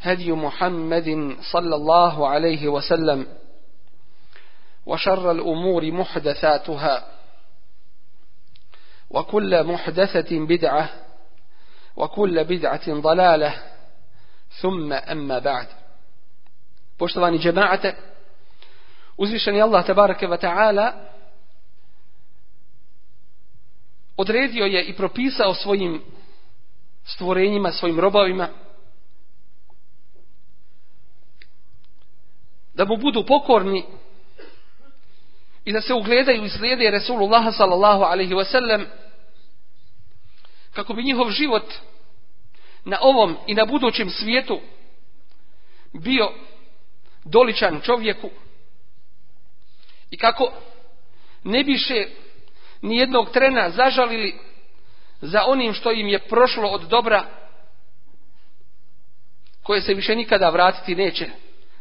هدي محمد صلى الله عليه وسلم وشر الأمور محدثاتها وكل محدثة بدعة وكل بدعة ضلالة ثم أما بعد بوشتواني جماعة أزيشني الله تبارك وتعالى أدريدي يا إبروبيسا أو سويم ستورينيما سويم ربويما da mu budu pokorni i da se ugledaju i slijede Resulullaha sallallahu alaihi wasallam kako bi njihov život na ovom i na budućem svijetu bio doličan čovjeku i kako ne biše ni jednog trena zažalili za onim što im je prošlo od dobra koje se više nikada vratiti neće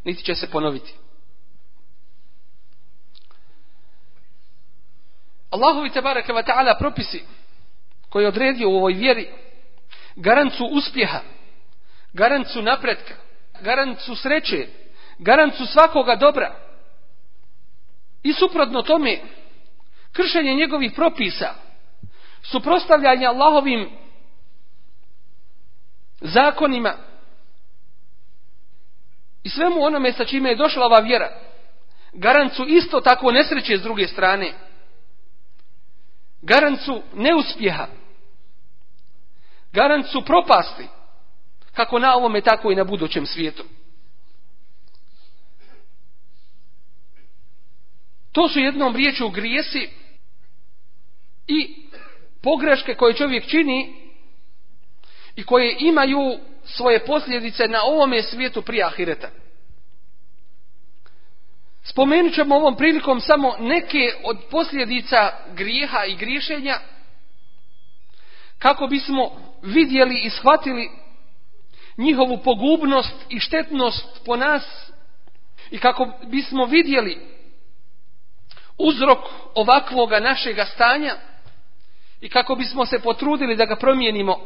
niti će se ponoviti. Allahovi tebareke wa ta'ala propisi koji je odredio u ovoj vjeri garancu uspjeha, garancu napretka, garancu sreće, garancu svakoga dobra. I suprotno tome, kršenje njegovih propisa, suprostavljanje Allahovim zakonima, i svemu onome sa čime je došla ova vjera. Garancu isto tako nesreće s druge strane. Garancu neuspjeha. Garancu propasti. Kako na ovome, tako i na budućem svijetu. To su jednom riječu grijesi i pogreške koje čovjek čini i koje imaju svoje posljedice na ovome svijetu prije ahireta. Spomenut ćemo ovom prilikom samo neke od posljedica grijeha i griješenja kako bismo vidjeli i shvatili njihovu pogubnost i štetnost po nas i kako bismo vidjeli uzrok ovakvoga našega stanja i kako bismo se potrudili da ga promijenimo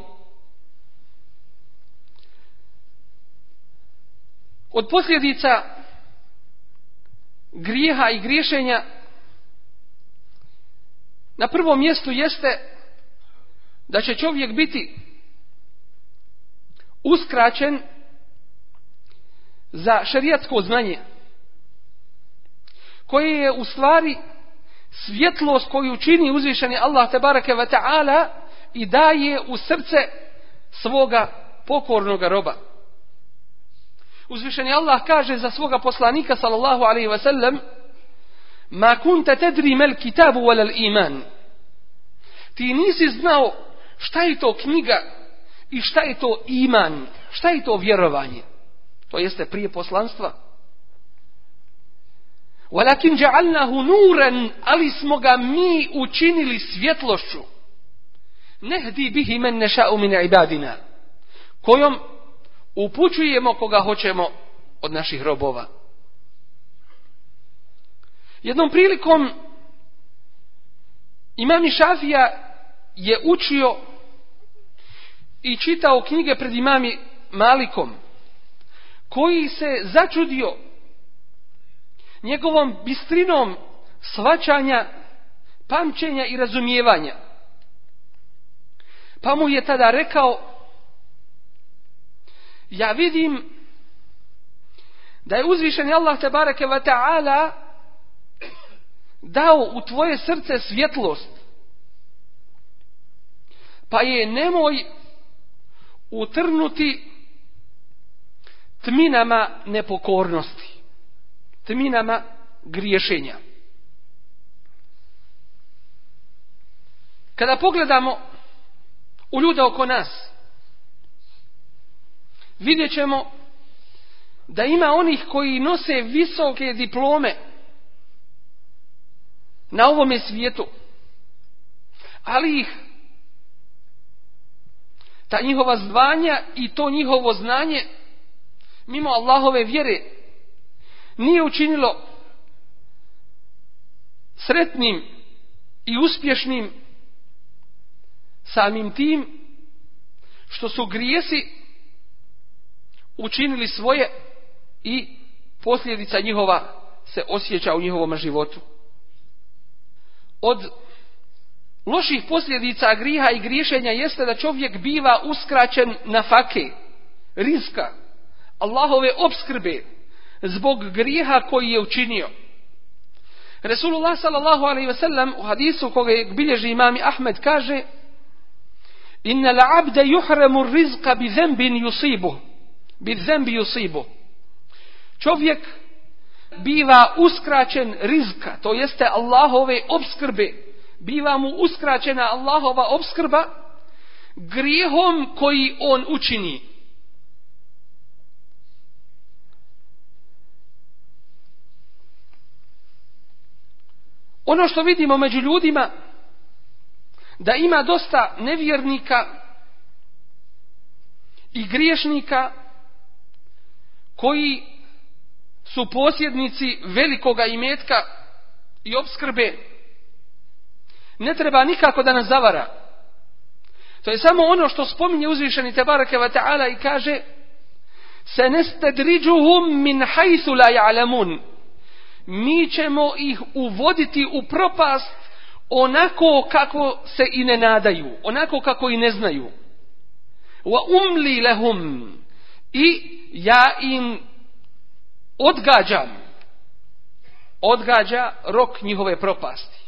Od posljedica grijeha i griješenja na prvom mjestu jeste da će čovjek biti uskraćen za šerijatsko znanje koje je u stvari svjetlost koju čini uzvišeni Allah te ve ta'ala i daje u srce svoga pokornoga roba. Uzvišeni Allah kaže za svoga poslanika sallallahu alaihi ve sellem Ma kunta tedri mel kitabu al iman. Ti nisi znao šta je to knjiga i šta je to iman, šta je to vjerovanje. To jeste prije poslanstva. Walakin ja'alnahu nuran, ali smo ga mi učinili svjetlošću. Nehdi bihi men neša'u min ibadina. Kojom upućujemo koga hoćemo od naših robova. Jednom prilikom imam Šafija je učio i čitao knjige pred imami Malikom, koji se začudio njegovom bistrinom svačanja, pamćenja i razumijevanja. Pa mu je tada rekao ja vidim da je uzvišeni Allah te bareke ve taala dao u tvoje srce svjetlost. Pa je nemoj utrnuti tminama nepokornosti, tminama griješenja. Kada pogledamo u ljude oko nas, vidjet ćemo da ima onih koji nose visoke diplome na ovome svijetu, ali ih ta njihova zvanja i to njihovo znanje mimo Allahove vjere nije učinilo sretnim i uspješnim samim tim što su grijesi učinili svoje i posljedica njihova se osjeća u njihovom životu. Od loših posljedica griha i griješenja jeste da čovjek biva uskraćen na fake, rizka, Allahove obskrbe zbog griha koji je učinio. Resulullah sallallahu alaihi ve sellem u hadisu koga je bilježi imami Ahmed kaže Inna la abde juhremu rizka bi zembin yusibuh bi zembi usibu. Čovjek biva uskraćen rizka, to jeste Allahove obskrbe. Biva mu uskraćena Allahova obskrba grijehom koji on učini. Ono što vidimo među ljudima, da ima dosta nevjernika i griješnika koji su posjednici velikoga imetka i obskrbe, ne treba nikako da nas zavara. To je samo ono što spominje uzvišeni Tebarake wa i kaže se nestedriđuhum min hajsu la ja'lamun. Mi ćemo ih uvoditi u propast onako kako se i ne nadaju, onako kako i ne znaju. Wa umli lehum. I ja im odgađam, odgađa rok njihove propasti.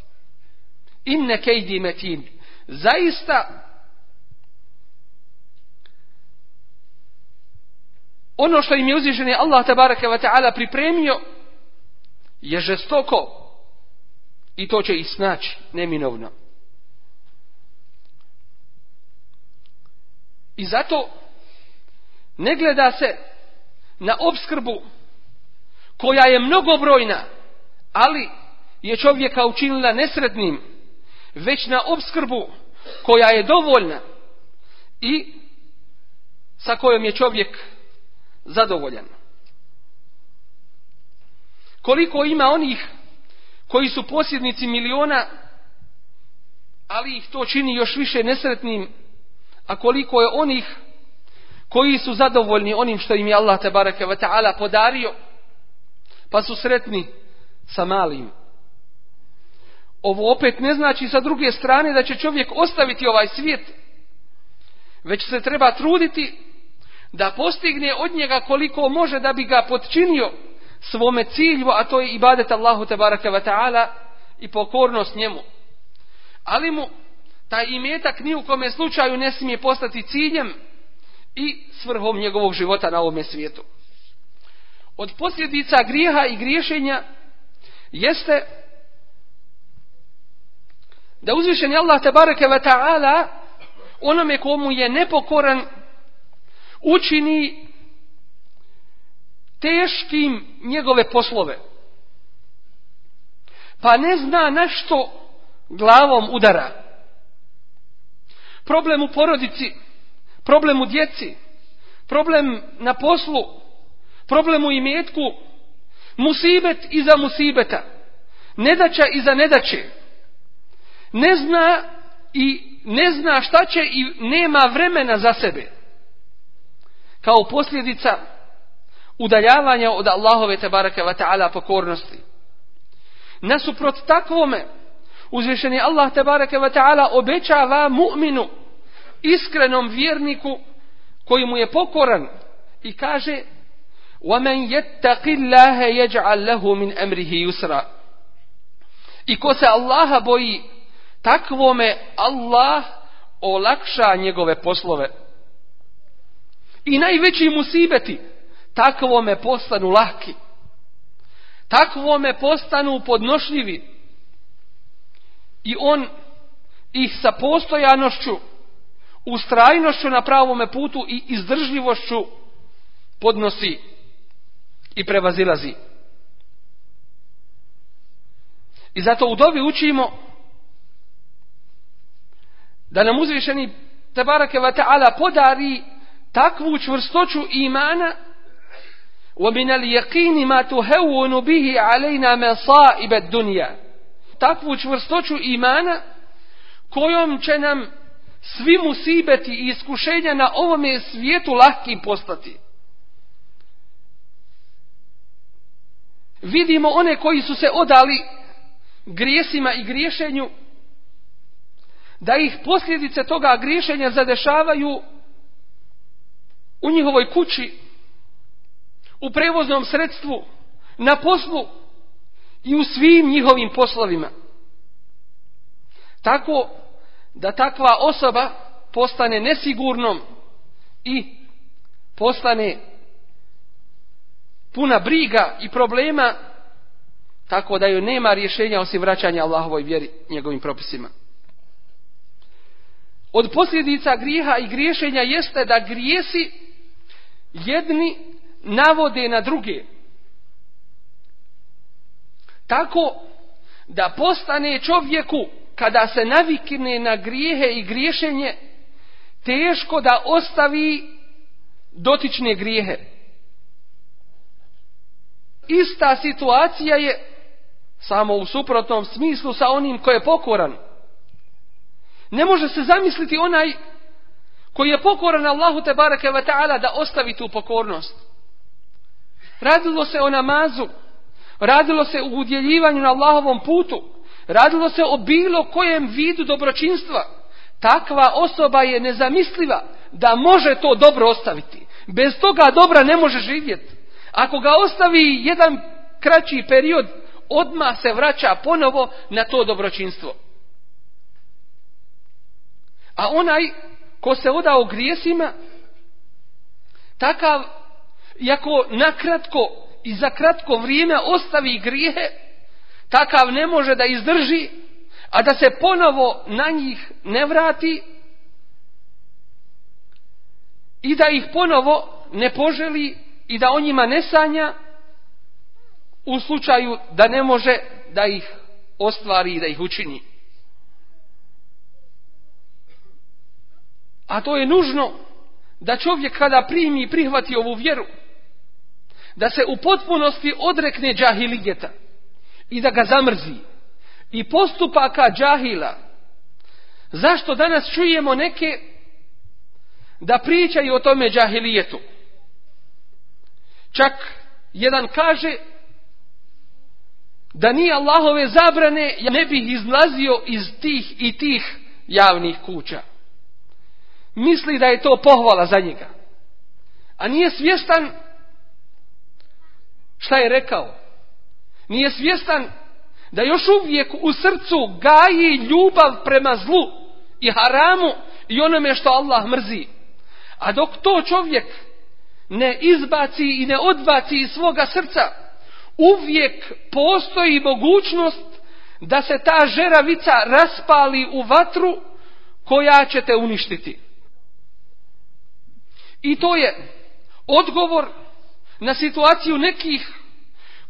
In nekejdi Zaista ono što im je je Allah tabaraka wa ta'ala pripremio je žestoko i to će ih snaći neminovno. I zato ne gleda se na obskrbu koja je mnogobrojna, ali je čovjeka učinila nesretnim, već na obskrbu koja je dovoljna i sa kojom je čovjek zadovoljan. Koliko ima onih koji su posjednici miliona, ali ih to čini još više nesretnim, a koliko je onih koji su zadovoljni onim što im je Allah tebareke ve taala podario pa su sretni sa malim ovo opet ne znači sa druge strane da će čovjek ostaviti ovaj svijet već se treba truditi da postigne od njega koliko može da bi ga podčinio svome cilju, a to je ibadet Allahu tebareke wa ta'ala i pokornost njemu. Ali mu taj imetak ni u kome slučaju ne smije postati ciljem, i svrhom njegovog života na ovome svijetu. Od posljedica grijeha i griješenja jeste da je Allah tabareke wa ta'ala onome komu je nepokoran učini teškim njegove poslove. Pa ne zna na što glavom udara. Problem u porodici problem u djeci, problem na poslu, problem u imetku, musibet iza musibeta, nedaća iza nedaće. Ne zna i ne zna šta će i nema vremena za sebe. Kao posljedica udaljavanja od Allahove tabaraka wa ta'ala pokornosti. Nasuprot takvome uzvišeni Allah tabaraka wa ta'ala obećava mu'minu iskrenom vjerniku koji mu je pokoran i kaže وَمَنْ يَتَّقِ اللَّهَ يَجْعَلْ لَهُ مِنْ أَمْرِهِ I ko se Allaha boji, takvome Allah olakša njegove poslove. I najveći musibeti, takvome postanu laki. Takvome postanu podnošljivi. I on ih sa postojanošću ustrajnošću na pravome putu i izdržljivošću podnosi i prevazilazi. I zato u dobi učimo da nam uzvišeni tebarake wa ta'ala podari takvu čvrstoću imana وَمِنَ الْيَقِينِ مَا تُهَوُنُ بِهِ عَلَيْنَا مَصَائِبَ الدُّنْيَا Takvu čvrstoću imana kojom će nam svi musibeti i iskušenja na ovome svijetu lakim postati. Vidimo one koji su se odali grijesima i griješenju, da ih posljedice toga griješenja zadešavaju u njihovoj kući, u prevoznom sredstvu, na poslu i u svim njihovim poslovima. Tako da takva osoba postane nesigurnom i postane puna briga i problema tako da joj nema rješenja osim vraćanja Allahovoj vjeri njegovim propisima. Od posljedica griha i griješenja jeste da grijesi jedni navode na druge. Tako da postane čovjeku kada se navikne na grijehe i griješenje, teško da ostavi dotične grijehe. Ista situacija je samo u suprotnom smislu sa onim koji je pokoran. Ne može se zamisliti onaj koji je pokoran Allahu te barake taala da ostavi tu pokornost. Radilo se o namazu, radilo se u udjeljivanju na Allahovom putu, Radilo se o bilo kojem vidu dobročinstva. Takva osoba je nezamisliva da može to dobro ostaviti. Bez toga dobra ne može živjeti. Ako ga ostavi jedan kraći period, odma se vraća ponovo na to dobročinstvo. A onaj ko se odao grijesima, takav, jako nakratko i za kratko vrijeme ostavi grijehe, takav ne može da izdrži, a da se ponovo na njih ne vrati i da ih ponovo ne poželi i da o njima ne sanja u slučaju da ne može da ih ostvari i da ih učini. A to je nužno da čovjek kada primi i prihvati ovu vjeru, da se u potpunosti odrekne džahilijeta i da ga zamrzi. I postupaka džahila. Zašto danas čujemo neke da pričaju o tome džahilijetu? Čak jedan kaže da nije Allahove zabrane, ja ne bih izlazio iz tih i tih javnih kuća. Misli da je to pohvala za njega. A nije svjestan šta je rekao. Nije svjestan da još uvijek u srcu gaji ljubav prema zlu i haramu i onome što Allah mrzi. A dok to čovjek ne izbaci i ne odbaci iz svoga srca, uvijek postoji mogućnost da se ta žeravica raspali u vatru koja će te uništiti. I to je odgovor na situaciju nekih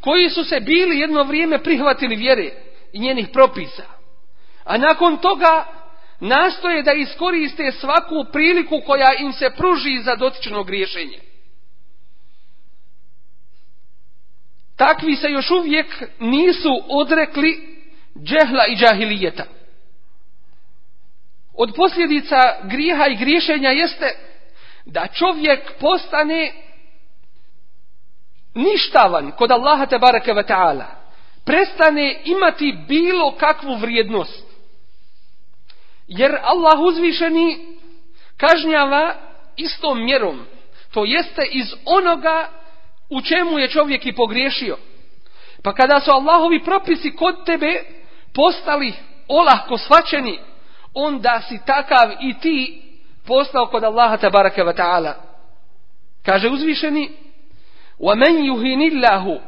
koji su se bili jedno vrijeme prihvatili vjere i njenih propisa, a nakon toga nastoje da iskoriste svaku priliku koja im se pruži za dotično griješenje. Takvi se još uvijek nisu odrekli džehla i džahilijeta. Od posljedica griha i griješenja jeste da čovjek postane ništavan kod Allaha te taala prestane imati bilo kakvu vrijednost jer Allah uzvišeni kažnjava istom mjerom to jeste iz onoga u čemu je čovjek i pogriješio pa kada su Allahovi propisi kod tebe postali olahko svačeni onda si takav i ti postao kod Allaha baraka wa ta'ala kaže uzvišeni وَمَنْ يُهِنِ اللَّهُ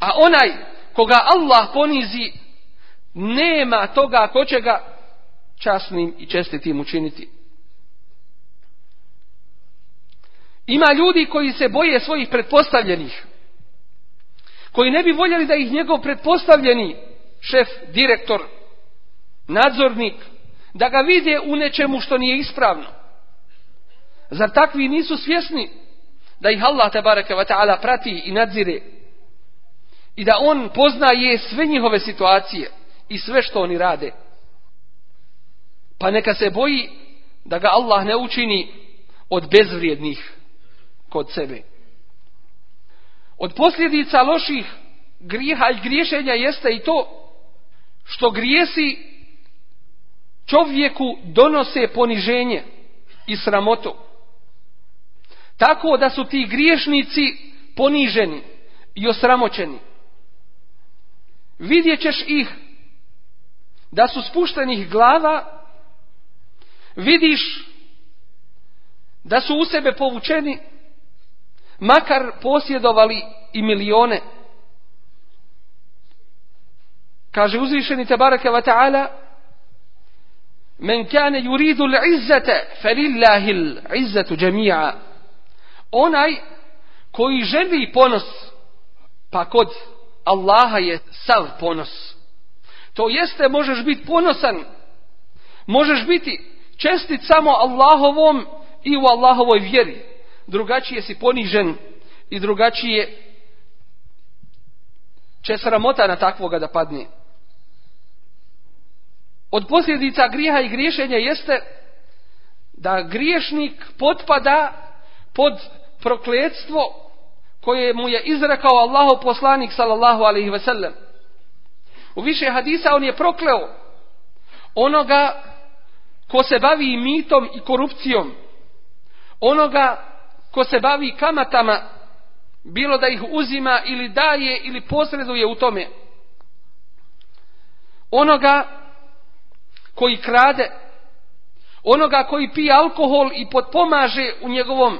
A onaj koga Allah ponizi, nema toga ko će ga časnim i čestitim učiniti. Ima ljudi koji se boje svojih pretpostavljenih, koji ne bi voljeli da ih njegov pretpostavljeni šef, direktor, nadzornik, da ga vide u nečemu što nije ispravno. Zar takvi nisu svjesni da ih Allah tabaraka wa ta'ala prati i nadzire i da on poznaje sve njihove situacije i sve što oni rade. Pa neka se boji da ga Allah ne učini od bezvrijednih kod sebe. Od posljedica loših griha i griješenja jeste i to što grijesi čovjeku donose poniženje i sramotu. Tako da su ti griješnici poniženi i osramoćeni. Vidjet ćeš ih da su spuštenih glava, vidiš da su u sebe povučeni, makar posjedovali i milione. Kaže uzvišeni tabaraka wa ta'ala Men kane juridu l'izzate, felillahil izzatu džemija Onaj koji želi ponos, pa kod Allaha je sav ponos. To jeste, možeš biti ponosan, možeš biti čestit samo Allahovom i u Allahovoj vjeri. Drugačije si ponižen i drugačije će sramota na takvoga da padne. Od posljedica grija i griješenja jeste da griješnik potpada pod prokletstvo koje mu je izrekao Allahu poslanik sallallahu alejhi ve sellem. U više hadisa on je prokleo onoga ko se bavi mitom i korupcijom, onoga ko se bavi kamatama, bilo da ih uzima ili daje ili posreduje u tome, onoga koji krade, onoga koji pije alkohol i potpomaže u njegovom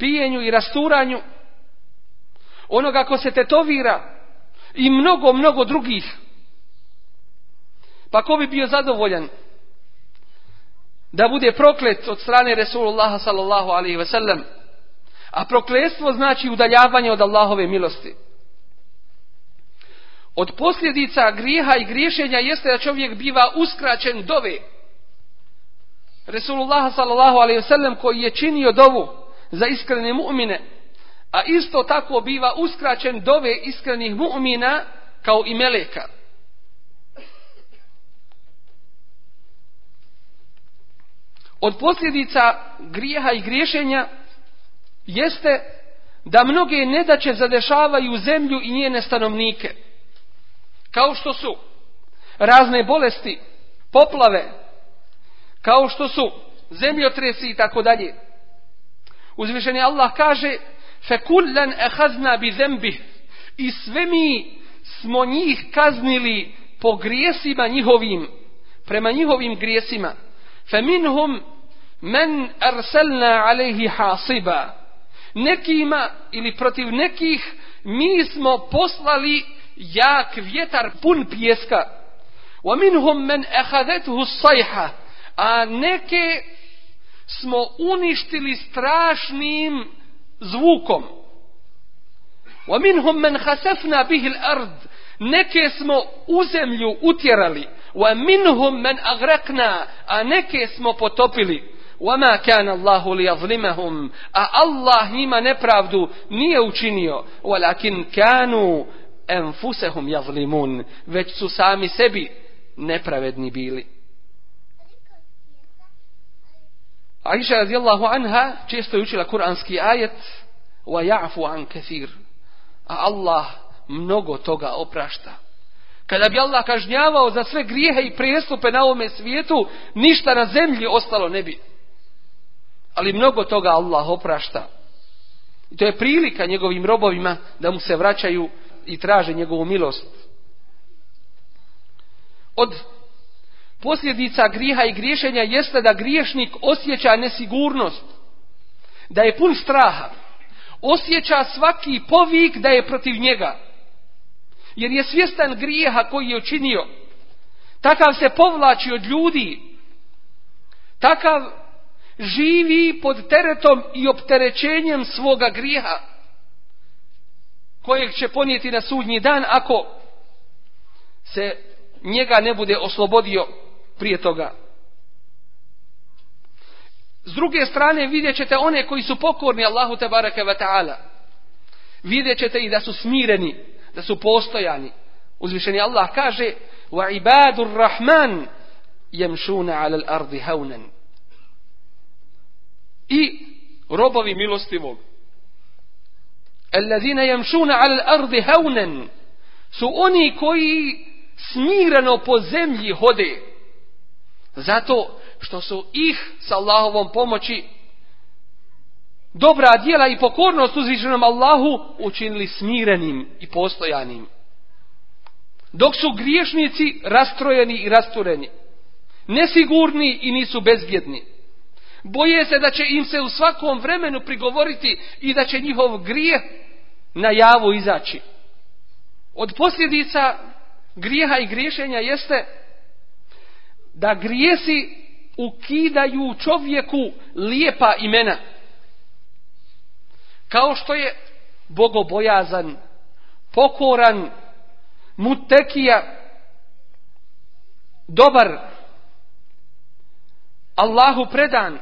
pijenju i rasturanju, onoga ko se tetovira i mnogo, mnogo drugih. Pa ko bi bio zadovoljan da bude proklet od strane Resulullaha sallallahu alaihi ve a prokletstvo znači udaljavanje od Allahove milosti. Od posljedica griha i griješenja jeste da čovjek biva uskraćen dove. Resulullah sallallahu wasallam koji je činio dovu za iskrene mu'mine, a isto tako biva uskraćen dove iskrenih mu'mina kao i meleka. Od posljedica grijeha i griješenja jeste da mnoge nedaće zadešavaju zemlju i njene stanovnike. Kao što su razne bolesti, poplave, kao što su zemljotresi i tako dalje. Uzvišeni Allah kaže fekullen ehazna bi zembih i sve mi smo njih kaznili po grijesima njihovim, prema njihovim grijesima. minhum men arselna alehi hasiba. Nekima ili protiv nekih mi smo poslali jak vjetar pun pijeska. Wa minhum men ehadethu sajha. A neke smo uništili strašnim zvukom. وَمِنْهُمْ مَنْ خَسَفْنَا بِهِ الْأَرْضِ Neke smo u zemlju utjerali. وَمِنْهُمْ مَنْ أَغْرَقْنَا A neke smo potopili. وَمَا كَانَ اللَّهُ لِيَظْلِمَهُمْ A Allah njima nepravdu nije učinio. وَلَكِنْ kanu أَنْفُسَهُمْ يَظْلِمُونَ Već su sami sebi nepravedni bili. Aisha radijallahu anha često je učila kuranski ajet ya'fu an kathir. A Allah mnogo toga oprašta. Kada bi Allah kažnjavao za sve grijehe i prestupe na ovome svijetu, ništa na zemlji ostalo ne bi. Ali mnogo toga Allah oprašta. I to je prilika njegovim robovima da mu se vraćaju i traže njegovu milost. Od Posljedica griha i griješenja jeste da griješnik osjeća nesigurnost, da je pun straha, osjeća svaki povik da je protiv njega, jer je svjestan grijeha koji je učinio. Takav se povlači od ljudi, takav živi pod teretom i opterećenjem svoga grijeha, kojeg će ponijeti na sudnji dan ako se njega ne bude oslobodio prije toga. S druge strane vidjet ćete one koji su pokorni Allahu te barake ve taala. Vidjet ćete i da su smireni, da su postojani. Uzvišeni Allah kaže: "Wa ibadur rahman yamshuna 'ala al-ardi hawnan." I robovi milostivog. Allazina yamshuna ardi Su oni koji smireno po zemlji hode zato što su ih sa Allahovom pomoći dobra djela i pokornost uzvišenom Allahu učinili smirenim i postojanim. Dok su griješnici rastrojeni i rastureni, nesigurni i nisu bezbjedni. Boje se da će im se u svakom vremenu prigovoriti i da će njihov grijeh na javu izaći. Od posljedica grijeha i griješenja jeste da grijesi ukidaju čovjeku lijepa imena. Kao što je bogobojazan, pokoran, mutekija, dobar, Allahu predan,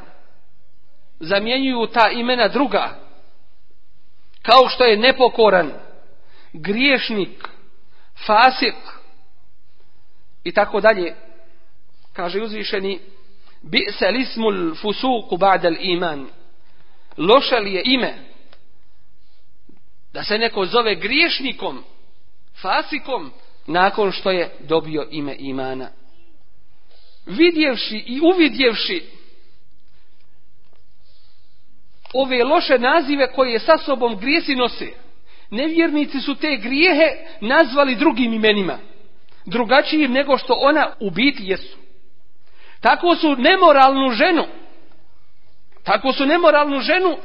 zamjenjuju ta imena druga, kao što je nepokoran, griješnik, fasik i tako dalje. Kaže uzvišeni, bi fusuku badel iman. Loše li je ime da se neko zove griješnikom, fasikom, nakon što je dobio ime imana. Vidjevši i uvidjevši ove loše nazive koje sa sobom grijesi nose, nevjernici su te grijehe nazvali drugim imenima, drugačijim nego što ona u biti jesu. Tako su nemoralnu ženu, tako su nemoralnu ženu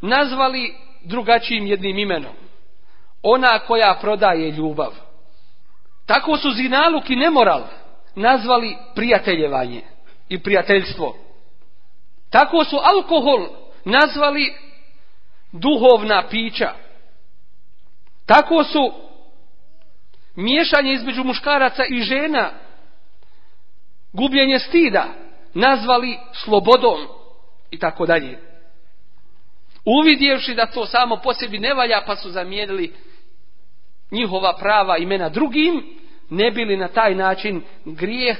nazvali drugačijim jednim imenom. Ona koja prodaje ljubav. Tako su zinaluk i nemoral nazvali prijateljevanje i prijateljstvo. Tako su alkohol nazvali duhovna pića. Tako su miješanje između muškaraca i žena gubljenje stida nazvali slobodom i tako dalje. Uvidjevši da to samo po sebi ne valja pa su zamijenili njihova prava imena drugim, ne bili na taj način grijeh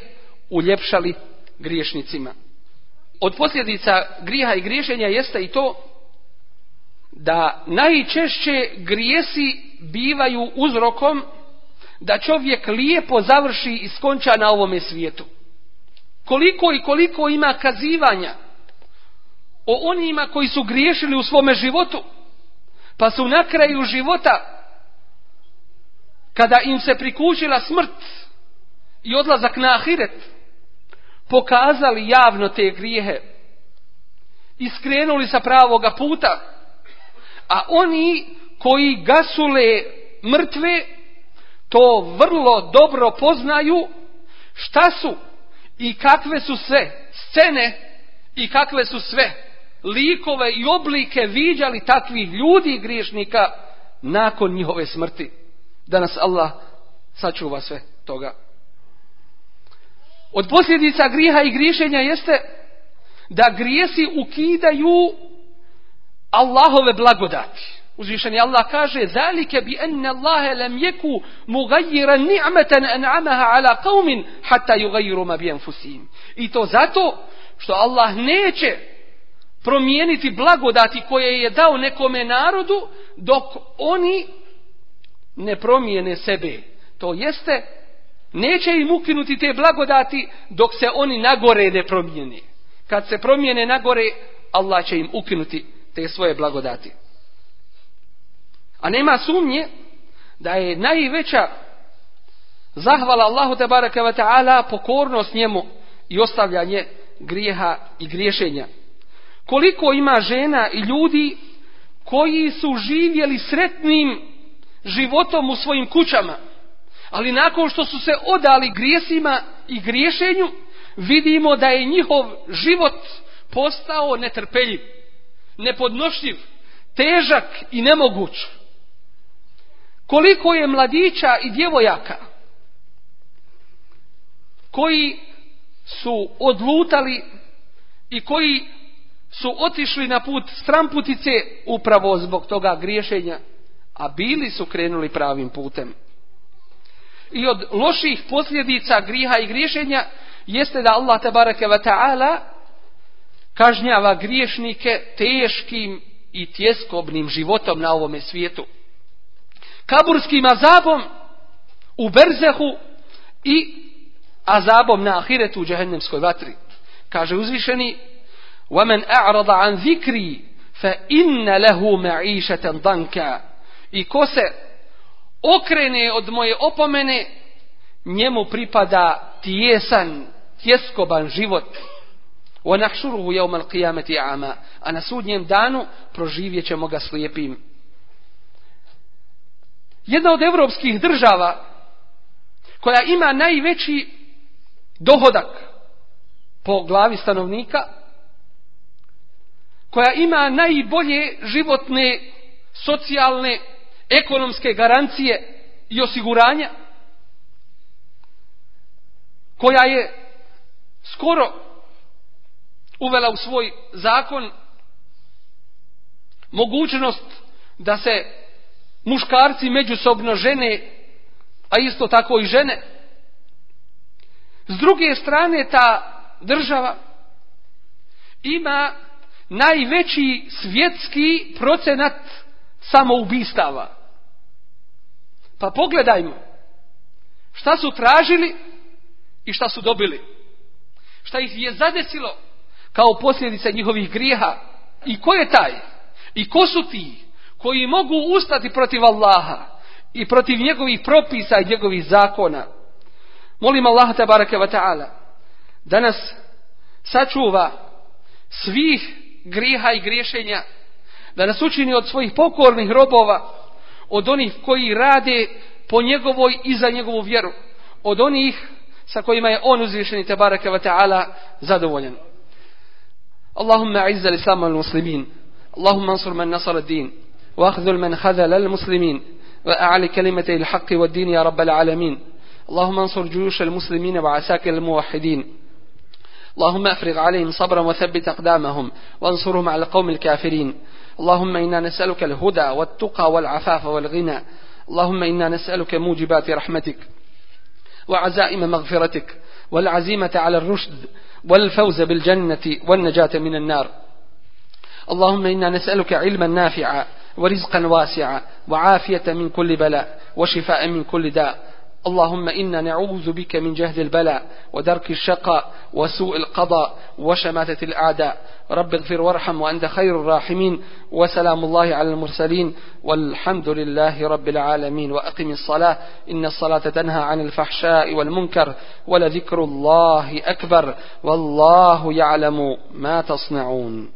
uljepšali griješnicima. Od posljedica grijeha i griješenja jeste i to da najčešće grijesi bivaju uzrokom da čovjek lijepo završi i skonča na ovome svijetu. Koliko i koliko ima kazivanja o onima koji su griješili u svome životu, pa su na kraju života, kada im se prikućila smrt i odlazak na ahiret, pokazali javno te grijehe i skrenuli sa pravoga puta, a oni koji gasule mrtve, to vrlo dobro poznaju šta su i kakve su sve scene i kakve su sve likove i oblike viđali takvih ljudi i griješnika nakon njihove smrti. Da nas Allah sačuva sve toga. Od posljedica griha i griješenja jeste da grijesi ukidaju Allahove blagodati. Uzvišeni Allah kaže Zalike bi enne Allaha lam jeku ni'matan an'amaha ala qaumin hatta ma I to zato što Allah neće promijeniti blagodati koje je dao nekome narodu dok oni ne promijene sebe. To jeste, neće im ukinuti te blagodati dok se oni nagore ne promijene. Kad se promijene nagore, Allah će im ukinuti te svoje blagodati. A nema sumnje da je najveća zahvala Allahu te baraka ta'ala pokornost njemu i ostavljanje grijeha i griješenja. Koliko ima žena i ljudi koji su živjeli sretnim životom u svojim kućama, ali nakon što su se odali grijesima i griješenju, vidimo da je njihov život postao netrpeljiv, nepodnošljiv, težak i nemoguć. Koliko je mladića i djevojaka koji su odlutali i koji su otišli na put stramputice upravo zbog toga griješenja, a bili su krenuli pravim putem. I od loših posljedica griha i griješenja jeste da Allah tabaraka ta'ala kažnjava griješnike teškim i tjeskobnim životom na ovome svijetu kaburskim azabom u berzehu i azabom na ahiretu u vatri. Kaže uzvišeni وَمَنْ أَعْرَضَ عَنْ ذِكْرِي فَإِنَّ لَهُ مَعِيشَةً دَنْكَ I ko se okrene od moje opomene, njemu pripada tijesan, tjeskoban život. وَنَحْشُرُهُ يَوْمَ الْقِيَامَةِ عَمَا A na sudnjem danu proživjet ćemo ga slijepim. Jedna od europskih država koja ima najveći dohodak po glavi stanovnika, koja ima najbolje životne, socijalne, ekonomske garancije i osiguranja, koja je skoro uvela u svoj zakon mogućnost da se muškarci međusobno žene, a isto tako i žene. S druge strane, ta država ima najveći svjetski procenat samoubistava. Pa pogledajmo šta su tražili i šta su dobili. Šta ih je zadesilo kao posljedice njihovih grijeha. I ko je taj? I ko su ti? koji mogu ustati protiv Allaha i protiv njegovih propisa i njegovih zakona. Molim Allaha tabaraka wa ta'ala da nas sačuva svih griha i griješenja, da nas učini od svojih pokornih robova, od onih koji rade po njegovoj i za njegovu vjeru, od onih sa kojima je on uzvišeni tabaraka wa ta'ala zadovoljan. Allahumma izzali sama samal muslimin, Allahumma ansur man nasar din, واخذل من خذل المسلمين وأعلي كلمة الحق والدين يا رب العالمين اللهم انصر جيوش المسلمين وعساكر الموحدين اللهم افرغ عليهم صبرا وثبت أقدامهم وانصرهم على القوم الكافرين اللهم إنا نسألك الهدى والتقى والعفاف والغنى اللهم إنا نسألك موجبات رحمتك وعزائم مغفرتك والعزيمة على الرشد والفوز بالجنة والنجاة من النار اللهم إنا نسألك علما نافعا ورزقا واسعا وعافية من كل بلاء وشفاء من كل داء اللهم إنا نعوذ بك من جهد البلاء ودرك الشقاء وسوء القضاء وشماتة الأعداء رب اغفر وارحم وأنت خير الراحمين وسلام الله على المرسلين والحمد لله رب العالمين وأقم الصلاة إن الصلاة تنهى عن الفحشاء والمنكر ولذكر الله أكبر والله يعلم ما تصنعون